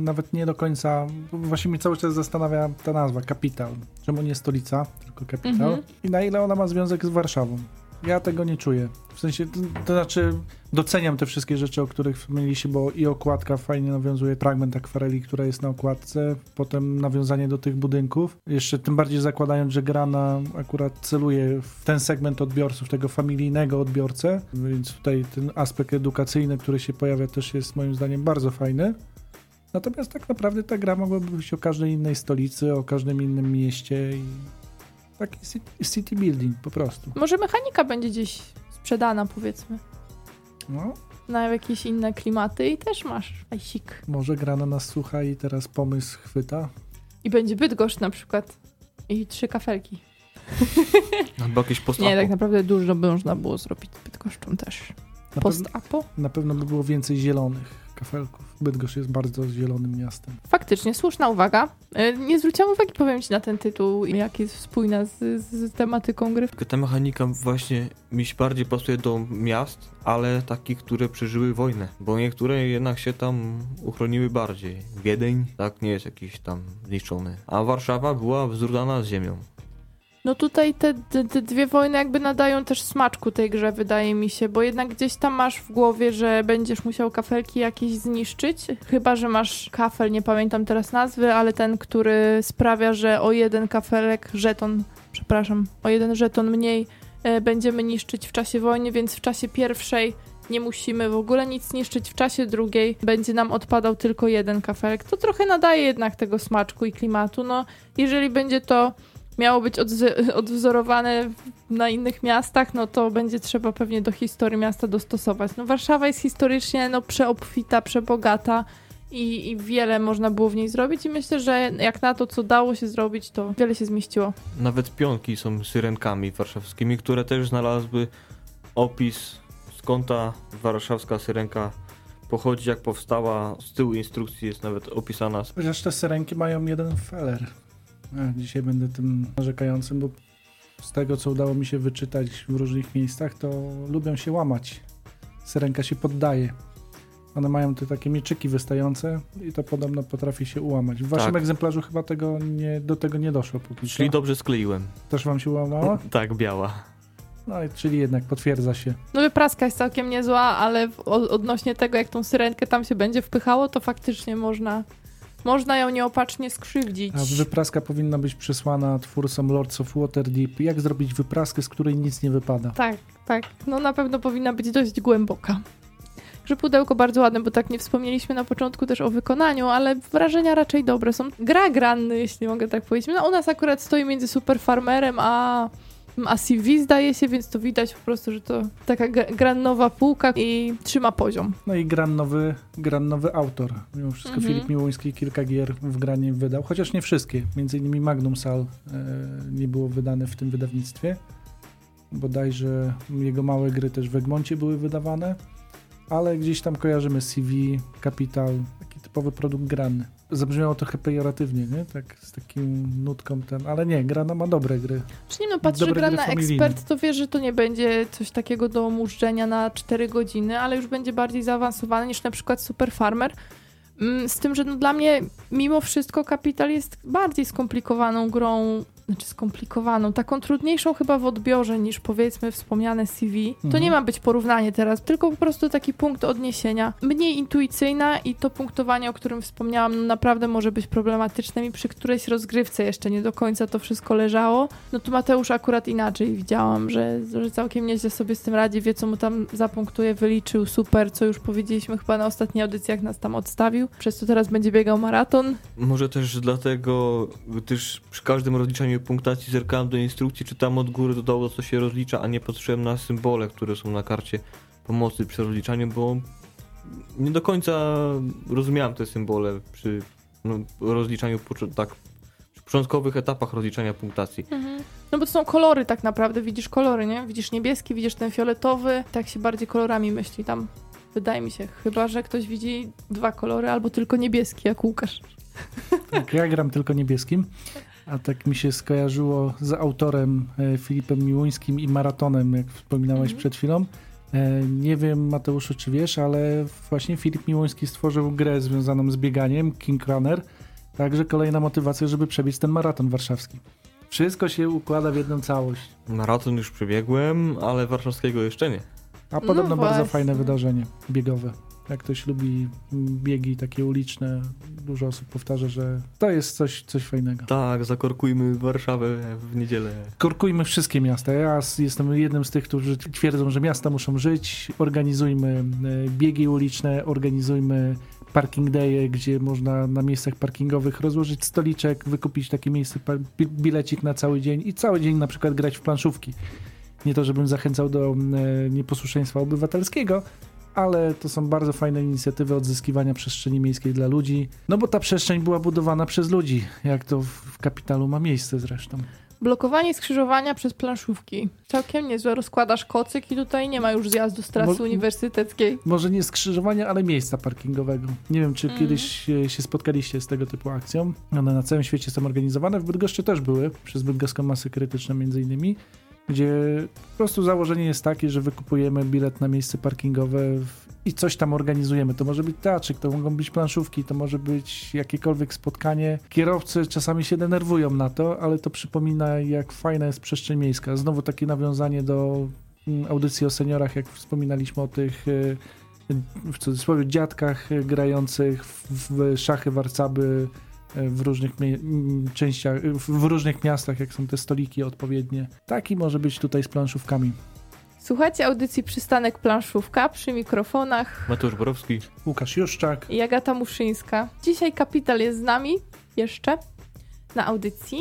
nawet nie do końca... Właśnie mnie cały czas zastanawia ta nazwa, Kapital. Czemu nie stolica, tylko Kapital? Mhm. I na ile ona ma związek z Warszawą? Ja tego nie czuję. W sensie, to, to znaczy doceniam te wszystkie rzeczy, o których wspomnieliście, bo i okładka fajnie nawiązuje, fragment akwareli, która jest na okładce, potem nawiązanie do tych budynków. Jeszcze tym bardziej zakładając, że gra na, akurat celuje w ten segment odbiorców, tego familijnego odbiorcę, więc tutaj ten aspekt edukacyjny, który się pojawia też jest moim zdaniem bardzo fajny. Natomiast tak naprawdę ta gra mogłaby być o każdej innej stolicy, o każdym innym mieście i taki ci- city building po prostu. Może mechanika będzie gdzieś sprzedana, powiedzmy, No, na jakieś inne klimaty i też masz ajsik. może gra na nas słucha i teraz pomysł chwyta. I będzie Bydgoszcz na przykład. I trzy kafelki. Albo jakieś post Nie, tak naprawdę dużo by można było zrobić z Bydgoszczą też. Na, Post-apo? na pewno by było więcej zielonych kafelków. Bydgoszcz jest bardzo zielonym miastem. Faktycznie, słuszna uwaga. E, Nie zwróciłam uwagi, powiem ci, na ten tytuł, jak jest spójna z, z tematyką gry. Ta mechanika właśnie mi się bardziej pasuje do miast, ale takich, które przeżyły wojnę, bo niektóre jednak się tam uchroniły bardziej. Wiedeń tak nie jest jakiś tam zniszczony, a Warszawa była wzrównana z ziemią. No tutaj te, te, dwie wojny jakby nadają też smaczku tej grze, wydaje mi się, bo jednak gdzieś tam masz w głowie, że będziesz musiał kafelki jakieś zniszczyć, chyba, że masz kafel, nie pamiętam teraz nazwy, ale ten, który sprawia, że o jeden kafelek, żeton, przepraszam, o jeden żeton mniej e, będziemy niszczyć w czasie wojny, więc w czasie pierwszej nie musimy w ogóle nic niszczyć, w czasie drugiej będzie nam odpadał tylko jeden kafelek. To trochę nadaje jednak tego smaczku i klimatu. No, jeżeli będzie to miało być odz- odwzorowane na innych miastach, no to będzie trzeba pewnie do historii miasta dostosować. No Warszawa jest historycznie no, przeobfita, przebogata i, i wiele można było w niej zrobić i myślę, że jak na to, co dało się zrobić, to wiele się zmieściło. Nawet pionki są syrenkami warszawskimi, które też znalazły opis skąd ta warszawska syrenka pochodzi, jak powstała. Z tyłu instrukcji jest nawet opisana. Chociaż te syrenki mają jeden feller. Dzisiaj będę tym narzekającym, bo z tego, co udało mi się wyczytać w różnych miejscach, to lubią się łamać. Syrenka się poddaje. One mają te takie mieczyki wystające i to podobno potrafi się ułamać. W waszym Tak. egzemplarzu chyba tego nie, do tego nie doszło póki co. Czyli dobrze skleiłem. Też wam się ułamało? Tak, biała. No i czyli jednak potwierdza się. No wypraska jest całkiem niezła, ale w, odnośnie tego, jak tą syrenkę tam się będzie wpychało, to faktycznie można, można ją nieopatrznie skrzywdzić. A wypraska powinna być przesłana twórcom Lords of Waterdeep. Jak zrobić wypraskę, z której nic nie wypada? Tak, tak. No na pewno powinna być dość głęboka. Że pudełko bardzo ładne, bo tak nie wspomnieliśmy na początku też o wykonaniu, ale wrażenia raczej dobre są. Gra granny, jeśli mogę tak powiedzieć. No u nas akurat stoi między Super Farmerem a, a CV zdaje się, więc to widać po prostu, że to taka gra- grannowa półka i trzyma poziom. No i gran nowy, gran nowy autor. Mimo wszystko Mhm. Filip Miłoński kilka gier w granie wydał, chociaż nie wszystkie. Między innymi Magnum Sal e, nie było wydane w tym wydawnictwie. Bodajże jego małe gry też w Egmoncie były wydawane, ale gdzieś tam kojarzymy CV, Capital, taki typowy produkt granny. Zabrzmiało trochę pejoratywnie, nie? Tak z takim nutką ten, ale nie, grana ma dobre gry. Czy nie no, patrzę, że Dobre gra gry na familijne. ekspert, to wie, że to nie będzie coś takiego do mużdżenia na 4 godziny, ale już będzie bardziej zaawansowane niż na przykład Super Farmer. Mm, Z tym, że no dla mnie mimo wszystko Capital jest bardziej skomplikowaną grą, znaczy skomplikowaną, taką trudniejszą chyba w odbiorze niż powiedzmy wspomniane CV. To Mhm. nie ma być porównanie teraz, tylko po prostu taki punkt odniesienia. Mniej intuicyjna i to punktowanie, o którym wspomniałam, no naprawdę może być problematyczne i przy którejś rozgrywce jeszcze nie do końca to wszystko leżało. No tu Mateusz akurat inaczej widziałam, że, że całkiem nieźle sobie z tym radzi, wie co mu tam zapunktuje, wyliczył, super, co już powiedzieliśmy chyba na ostatniej audycji, jak nas tam odstawił. Przez to teraz będzie biegał maraton. Może też dlatego, gdyż przy każdym rozliczaniu punktacji zerkałem do instrukcji, czy tam od góry dodało, co się rozlicza, a nie patrzyłem na symbole, które są na karcie pomocy przy rozliczaniu, bo nie do końca rozumiałem te symbole przy no, rozliczaniu, tak, przy początkowych etapach rozliczania punktacji. No bo to są kolory tak naprawdę, widzisz kolory, nie? Widzisz niebieski, widzisz ten fioletowy, tak się bardziej kolorami myśli tam. Wydaje mi się, chyba że ktoś widzi dwa kolory albo tylko niebieski, jak Łukasz. Tak, ja gram tylko niebieskim, a tak mi się skojarzyło z autorem e, Filipem Miłuńskim i maratonem, jak wspominałeś Mhm. przed chwilą. E, Nie wiem, Mateuszu, czy wiesz, ale właśnie Filip Miłuński stworzył grę związaną z bieganiem, King Runner, także kolejna motywacja, żeby przebiec ten maraton warszawski. Wszystko się układa w jedną całość. Maraton już przebiegłem, ale warszawskiego jeszcze nie. A No podobno bardzo właśnie. fajne wydarzenie biegowe. Jak ktoś lubi biegi takie uliczne, dużo osób powtarza, że to jest coś, coś fajnego. Tak, zakorkujmy Warszawę w niedzielę. Korkujmy wszystkie miasta. Ja jestem jednym z tych, którzy twierdzą, że miasta muszą żyć. Organizujmy e, biegi uliczne, organizujmy parking daye, gdzie można na miejscach parkingowych rozłożyć stoliczek, wykupić takie miejsce, bilecik na cały dzień i cały dzień na przykład grać w planszówki. Nie to, żebym zachęcał do e, nieposłuszeństwa obywatelskiego, ale to są bardzo fajne inicjatywy odzyskiwania przestrzeni miejskiej dla ludzi. No bo ta przestrzeń była budowana przez ludzi, jak to w, kapitalu ma miejsce zresztą. Blokowanie skrzyżowania przez planszówki. Całkiem niezłe. Rozkładasz kocyk i tutaj nie ma już zjazdu z trasy Bo- uniwersyteckiej. może nie skrzyżowania, ale miejsca parkingowego. Nie wiem, czy Mhm. kiedyś się spotkaliście z tego typu akcją. One na całym świecie są organizowane. W Bydgoszczy też były, przez bydgoską masę krytyczną między innymi, gdzie po prostu założenie jest takie, że wykupujemy bilet na miejsce parkingowe i coś tam organizujemy. To może być teatrzyk, to mogą być planszówki, to może być jakiekolwiek spotkanie. Kierowcy czasami się denerwują na to, ale to przypomina, jak fajna jest przestrzeń miejska. Znowu takie nawiązanie do mm, audycji o seniorach, jak wspominaliśmy o tych e, w cudzysłowie dziadkach e, grających w, szachy, warcaby e, w różnych częściach, w, w różnych miastach, jak są te stoliki odpowiednie. Taki może być tutaj z planszówkami. Słuchajcie audycji Przystanek Planszówka przy mikrofonach Mateusz Borowski. Łukasz Juszczak. i Agata Muszyńska. Dzisiaj Kapital jest z nami jeszcze na audycji.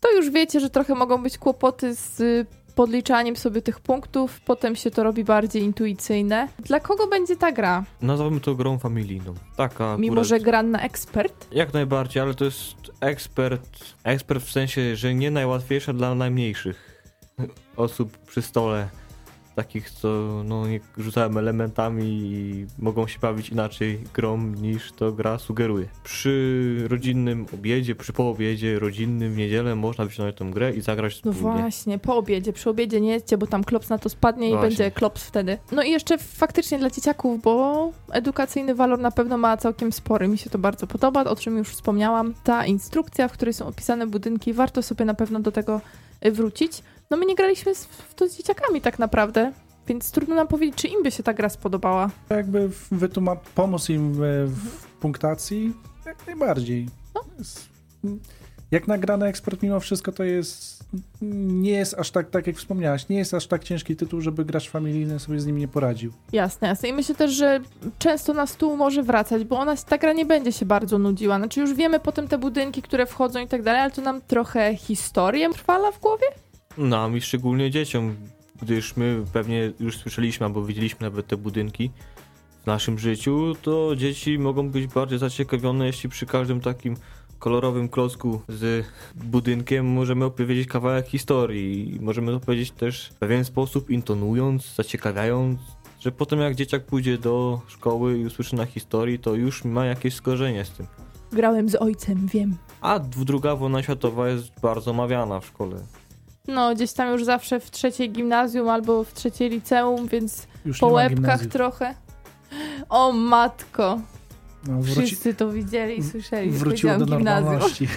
to już wiecie, że trochę mogą być kłopoty z podliczaniem sobie tych punktów, potem się to robi bardziej intuicyjne. Dla kogo będzie ta gra? Nazwałbym to grą familijną. Taka Mimo, akurat- że gra na ekspert? Jak najbardziej, ale to jest ekspert. Ekspert w sensie, że nie najłatwiejsza dla najmniejszych osób przy stole. Takich, co no, nie rzucają elementami i mogą się bawić inaczej grą niż to gra sugeruje. Przy rodzinnym obiedzie, przy poobiedzie rodzinnym w niedzielę można wyciągnąć tą grę i zagrać No wspólnie. właśnie, po obiedzie. Przy obiedzie nie jedzcie, bo tam klops na to spadnie i Właśnie. będzie klops wtedy. No i jeszcze faktycznie dla dzieciaków, bo edukacyjny walor na pewno ma całkiem spory. Mi się to bardzo podoba, o czym już wspomniałam. Ta instrukcja, w której są opisane budynki, warto sobie na pewno do tego wrócić. No my nie graliśmy z- w to z dzieciakami tak naprawdę, więc trudno nam powiedzieć, czy im by się ta gra spodobała. Jakby pomóc im w, w punktacji, jak najbardziej. No. Jak nagrany ekspert mimo wszystko to jest, nie jest aż tak, tak jak wspomniałaś, nie jest aż tak ciężki tytuł, żeby gracz familijny sobie z nim nie poradził. Jasne, jasne. I myślę też, że często na stół może wracać, bo ona, ta gra nie będzie się bardzo nudziła. Znaczy już wiemy potem te budynki, które wchodzą i tak dalej, ale to nam trochę historię trwala w głowie. Nam i szczególnie dzieciom, gdyż my pewnie już słyszeliśmy albo widzieliśmy nawet te budynki w naszym życiu, to dzieci mogą być bardziej zaciekawione, jeśli przy każdym takim kolorowym klocku z budynkiem możemy opowiedzieć kawałek historii i możemy to powiedzieć też w pewien sposób intonując, zaciekawiając, że potem jak dzieciak pójdzie do szkoły i usłyszy na historii, to już ma jakieś skojarzenie z tym. Grałem z ojcem, wiem. A druga wojna światowa jest bardzo omawiana w szkole. No, gdzieś tam już zawsze w trzeciej gimnazjum albo w trzeciej liceum, więc Już po łebkach gimnazjum. trochę. O matko, No, wróci, wszyscy to widzieli i słyszeli. wróciło do gimnazjum. normalności.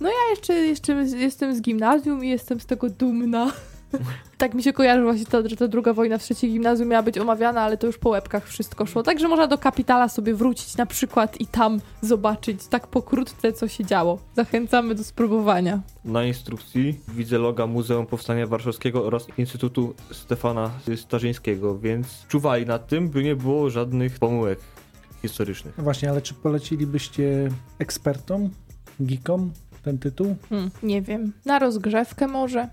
Ja jeszcze, jeszcze jestem z gimnazjum i jestem z tego dumna. Tak mi się kojarzy właśnie to, że ta druga wojna w trzeciej gimnazjum miała być omawiana, ale to już po łebkach wszystko szło. Także można do kapitala sobie wrócić na przykład i tam zobaczyć tak pokrótce, co się działo. Zachęcamy do spróbowania. Na instrukcji widzę loga Muzeum Powstania Warszawskiego oraz Instytutu Stefana Starzyńskiego, więc czuwali nad tym, by nie było żadnych pomyłek historycznych. No właśnie, ale czy polecilibyście ekspertom, geekom ten tytuł? Hmm, nie wiem. Na rozgrzewkę może.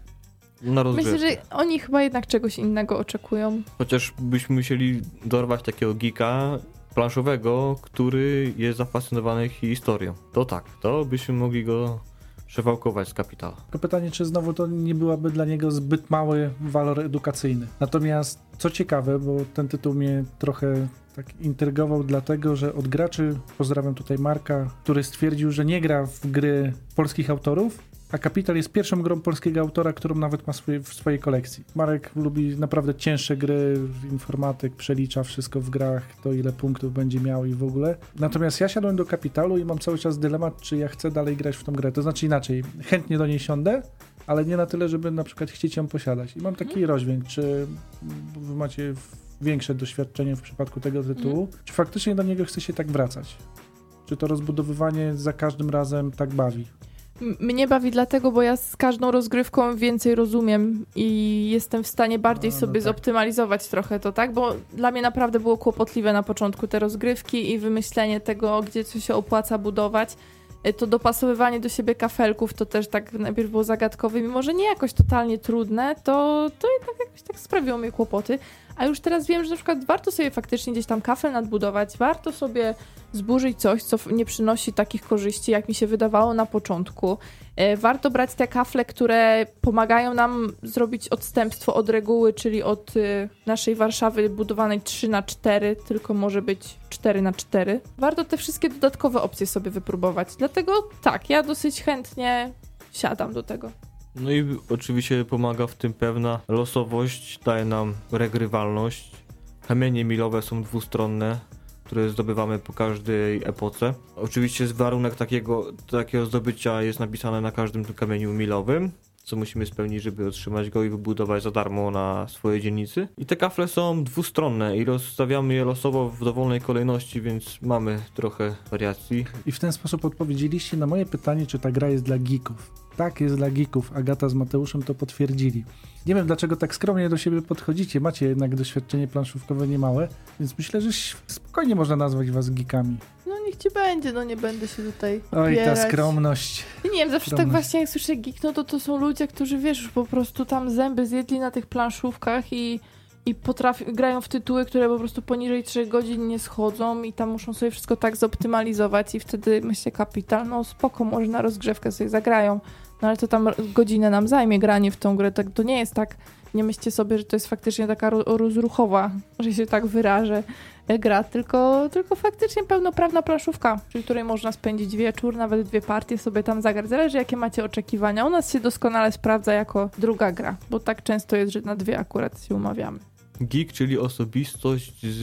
Na rozgrzewkę. Myślę, że oni chyba jednak czegoś innego oczekują. Chociaż byśmy musieli dorwać takiego geeka planszowego, który jest zafascynowany historią. To tak, to byśmy mogli go przewałkować z kapitala. Tylko pytanie, czy znowu to nie byłaby dla niego zbyt mały walor edukacyjny. Natomiast co ciekawe, bo ten tytuł mnie trochę tak intrygował, dlatego że od graczy, pozdrawiam tutaj Marka, który stwierdził, że nie gra w gry polskich autorów, a Kapital jest pierwszą grą polskiego autora, którą nawet ma w swojej kolekcji. Marek lubi naprawdę cięższe gry, informatyk, przelicza wszystko w grach, to ile punktów będzie miał i w ogóle. Natomiast ja siadłem do Kapitalu i mam cały czas dylemat, czy ja chcę dalej grać w tą grę. To znaczy inaczej, chętnie do niej siądę, ale nie na tyle, żeby na przykład chcieć ją posiadać. I mam taki rozdźwięk, czy wy macie większe doświadczenie w przypadku tego tytułu, czy faktycznie do niego chce się tak wracać? Czy to rozbudowywanie za każdym razem tak bawi? Mnie bawi dlatego, bo ja z każdą rozgrywką więcej rozumiem i jestem w stanie bardziej A, no sobie tak. zoptymalizować trochę to, tak? Bo dla mnie naprawdę było kłopotliwe na początku te rozgrywki i wymyślenie tego, gdzie co się opłaca budować. Y, To dopasowywanie do siebie kafelków to też tak najpierw było zagadkowe, mimo że nie jakoś totalnie trudne, to, to jednak jakoś tak sprawiło mi kłopoty. A już teraz wiem, że na przykład warto sobie faktycznie gdzieś tam kafel nadbudować, warto sobie zburzyć coś, co nie przynosi takich korzyści, jak mi się wydawało na początku. E, Warto brać te kafle, które pomagają nam zrobić odstępstwo od reguły, czyli od y, naszej Warszawy budowanej 3 na 4 tylko może być 4 na 4 Warto te wszystkie dodatkowe opcje sobie wypróbować. Dlatego tak, ja dosyć chętnie siadam do tego. No i oczywiście pomaga w tym pewna losowość, daje nam regrywalność. Kamienie milowe są dwustronne, które zdobywamy po każdej epoce. Oczywiście warunek takiego, takiego zdobycia jest napisane na każdym kamieniu milowym, co musimy spełnić, żeby otrzymać go i wybudować za darmo na swojej dzielnicy. I te kafle są dwustronne i rozstawiamy je losowo w dowolnej kolejności, więc mamy trochę wariacji. I w ten sposób odpowiedzieliście na moje pytanie, czy ta gra jest dla geeków. Tak, jest dla geeków. Agata z Mateuszem to potwierdzili. Nie wiem, dlaczego tak skromnie do siebie podchodzicie. Macie jednak doświadczenie planszówkowe niemałe, więc myślę, że spokojnie można nazwać was geekami. No niech ci będzie, no nie będę się tutaj Oj, ta skromność. Nie wiem, zawsze tak Skromność. właśnie jak słyszę geek, no to to są ludzie, którzy wiesz, już po prostu tam zęby zjedli na tych planszówkach i, i potrafi, grają w tytuły, które po prostu poniżej 3 godzin nie schodzą i tam muszą sobie wszystko tak zoptymalizować i wtedy myślę, kapital, no spoko, może na rozgrzewkę sobie zagrają, no ale to tam godzinę nam zajmie granie w tą grę, tak, to nie jest tak, nie myślcie sobie, że to jest faktycznie taka ro- rozruchowa, że się tak wyrażę, e, gra, tylko, tylko faktycznie pełnoprawna planszówka, przy której można spędzić wieczór, nawet dwie partie sobie tam zagrać. Zależy jakie macie oczekiwania. U nas się doskonale sprawdza jako druga gra, bo tak często jest, że na dwie akurat się umawiamy. Geek, czyli osobistość z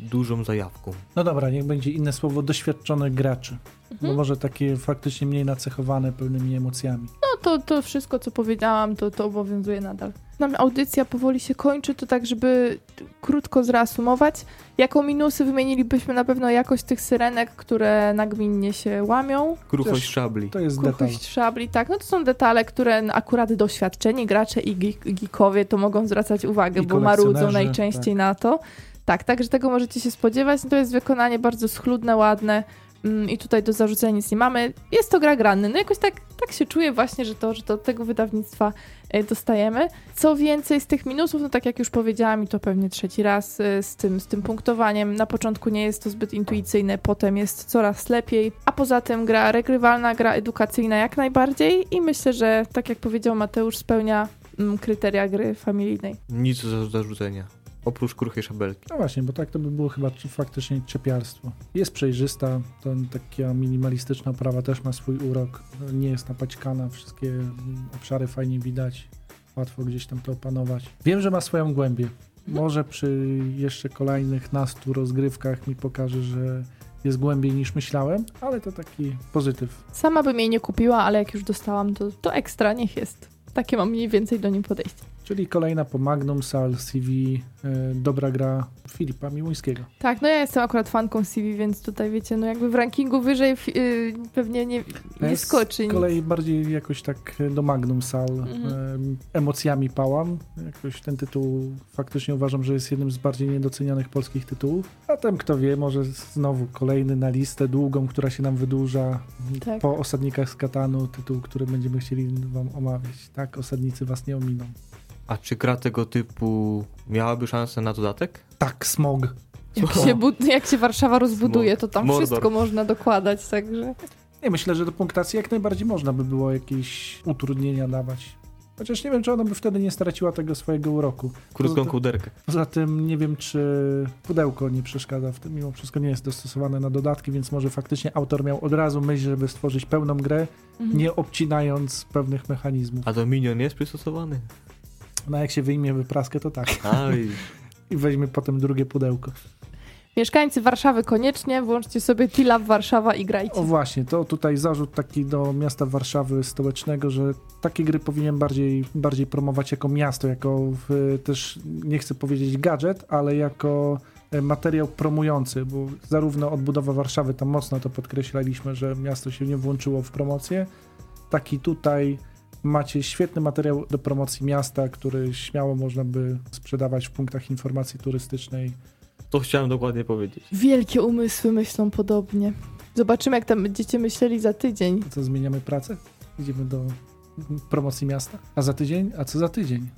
dużą zajawką. No dobra, niech będzie inne słowo doświadczonych graczy. Bo Mhm. może takie faktycznie mniej nacechowane pełnymi emocjami. No to, to wszystko, co powiedziałam, to, to obowiązuje nadal. Nam audycja powoli się kończy, to tak, żeby krótko zreasumować. Jako minusy wymienilibyśmy na pewno jakość tych syrenek, które nagminnie się łamią. Kruchość szabli. To jest detal. Kruchość szabli, tak. No to są detale, które akurat doświadczeni gracze i geek, geekowie to mogą zwracać uwagę, I bo marudzą najczęściej na to. Tak, także tego możecie się spodziewać. To jest wykonanie bardzo schludne, ładne i tutaj do zarzucenia nic nie mamy. Jest to gra grany. No jakoś tak, tak się czuję właśnie, że to, że to od tego wydawnictwa e, dostajemy. Co więcej z tych minusów, no tak jak już powiedziałam i to pewnie trzeci raz e, z tym, z tym punktowaniem. Na początku nie jest to zbyt intuicyjne, potem jest coraz lepiej, a poza tym gra regrywalna, gra edukacyjna jak najbardziej i myślę, że tak jak powiedział Mateusz, spełnia mm, kryteria gry familijnej. Nic do zarzucenia. Oprócz kruchej szabelki. No właśnie, bo tak to by było chyba faktycznie czepiarstwo. Jest przejrzysta, to taka minimalistyczna oprawa też ma swój urok. Nie jest napaćkana, wszystkie obszary fajnie widać. Łatwo gdzieś tam to opanować. Wiem, że ma swoją głębię. Może przy jeszcze kolejnych nastu rozgrywkach mi pokaże, że jest głębiej niż myślałem, ale to taki pozytyw. Sama bym jej nie kupiła, ale jak już dostałam, to, to ekstra, niech jest. Takie mam mniej więcej do niej podejście. Czyli kolejna po Magnum, Sal, CV, e, dobra gra Filipa Miłońskiego. Tak, no ja jestem akurat fanką CV, więc tutaj wiecie, no jakby w rankingu wyżej yy, pewnie nie, Ja nie z skoczy nic. kolei bardziej jakoś tak do Magnum Sal Mhm. em, emocjami pałam. Jakoś ten tytuł faktycznie uważam, że jest jednym z bardziej niedocenianych polskich tytułów. A tam kto wie, może znowu kolejny na listę długą, która się nam wydłuża Tak. po Osadnikach z Katanu, tytuł, który będziemy chcieli wam omawiać. Tak, Osadnicy was nie ominą. A czy gra tego typu miałaby szansę na dodatek? Tak, Smog. Jak się, bud- jak się Warszawa rozbuduje, to tam Mordor. wszystko można dokładać, także... Nie, myślę, że do punktacji jak najbardziej można by było jakieś utrudnienia dawać. Chociaż nie wiem, czy ona by wtedy nie straciła tego swojego uroku. Krótką kołderkę. Poza tym nie wiem, czy pudełko nie przeszkadza w tym. Mimo wszystko nie jest dostosowane na dodatki, więc może faktycznie autor miał od razu myśl, żeby stworzyć pełną grę, Mhm. nie obcinając pewnych mechanizmów. A Dominion jest przystosowany? No jak się wyjmie wypraskę, to tak. Aj. I weźmie potem drugie pudełko. Mieszkańcy Warszawy koniecznie, włączcie sobie Tila w Warszawa i grajcie. O właśnie, to tutaj zarzut taki do miasta Warszawy stołecznego, że takie gry powinien bardziej, bardziej promować jako miasto, jako w, też, nie chcę powiedzieć gadżet, ale jako e, materiał promujący, bo zarówno odbudowa Warszawy, tam mocno to podkreślaliśmy, że miasto się nie włączyło w promocję, tak i tutaj macie świetny materiał do promocji miasta, który śmiało można by sprzedawać w punktach informacji turystycznej. To chciałem dokładnie powiedzieć. Wielkie umysły myślą podobnie. Zobaczymy, jak tam będziecie myśleli za tydzień. Co, zmieniamy pracę? Idziemy do promocji miasta. A za tydzień? A co za tydzień?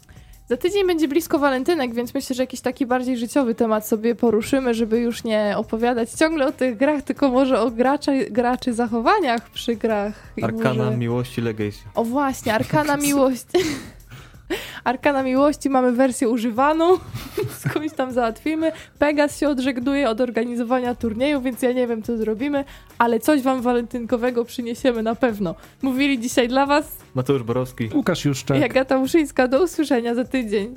Za tydzień będzie blisko walentynek, więc myślę, że jakiś taki bardziej życiowy temat sobie poruszymy, żeby już nie opowiadać ciągle o tych grach, tylko może o graczy, graczy zachowaniach przy grach. Arkana może... Miłości Legacy. O właśnie, Arkana Miłości. Arkana Miłości mamy wersję używaną, skądś tam załatwimy. Pegas się odżegnuje od organizowania turnieju, więc ja nie wiem, co zrobimy, ale coś wam walentynkowego przyniesiemy na pewno. Mówili dzisiaj dla was Mateusz Borowski. Łukasz Juszczak. Jagata Muszyńska. Do usłyszenia za tydzień.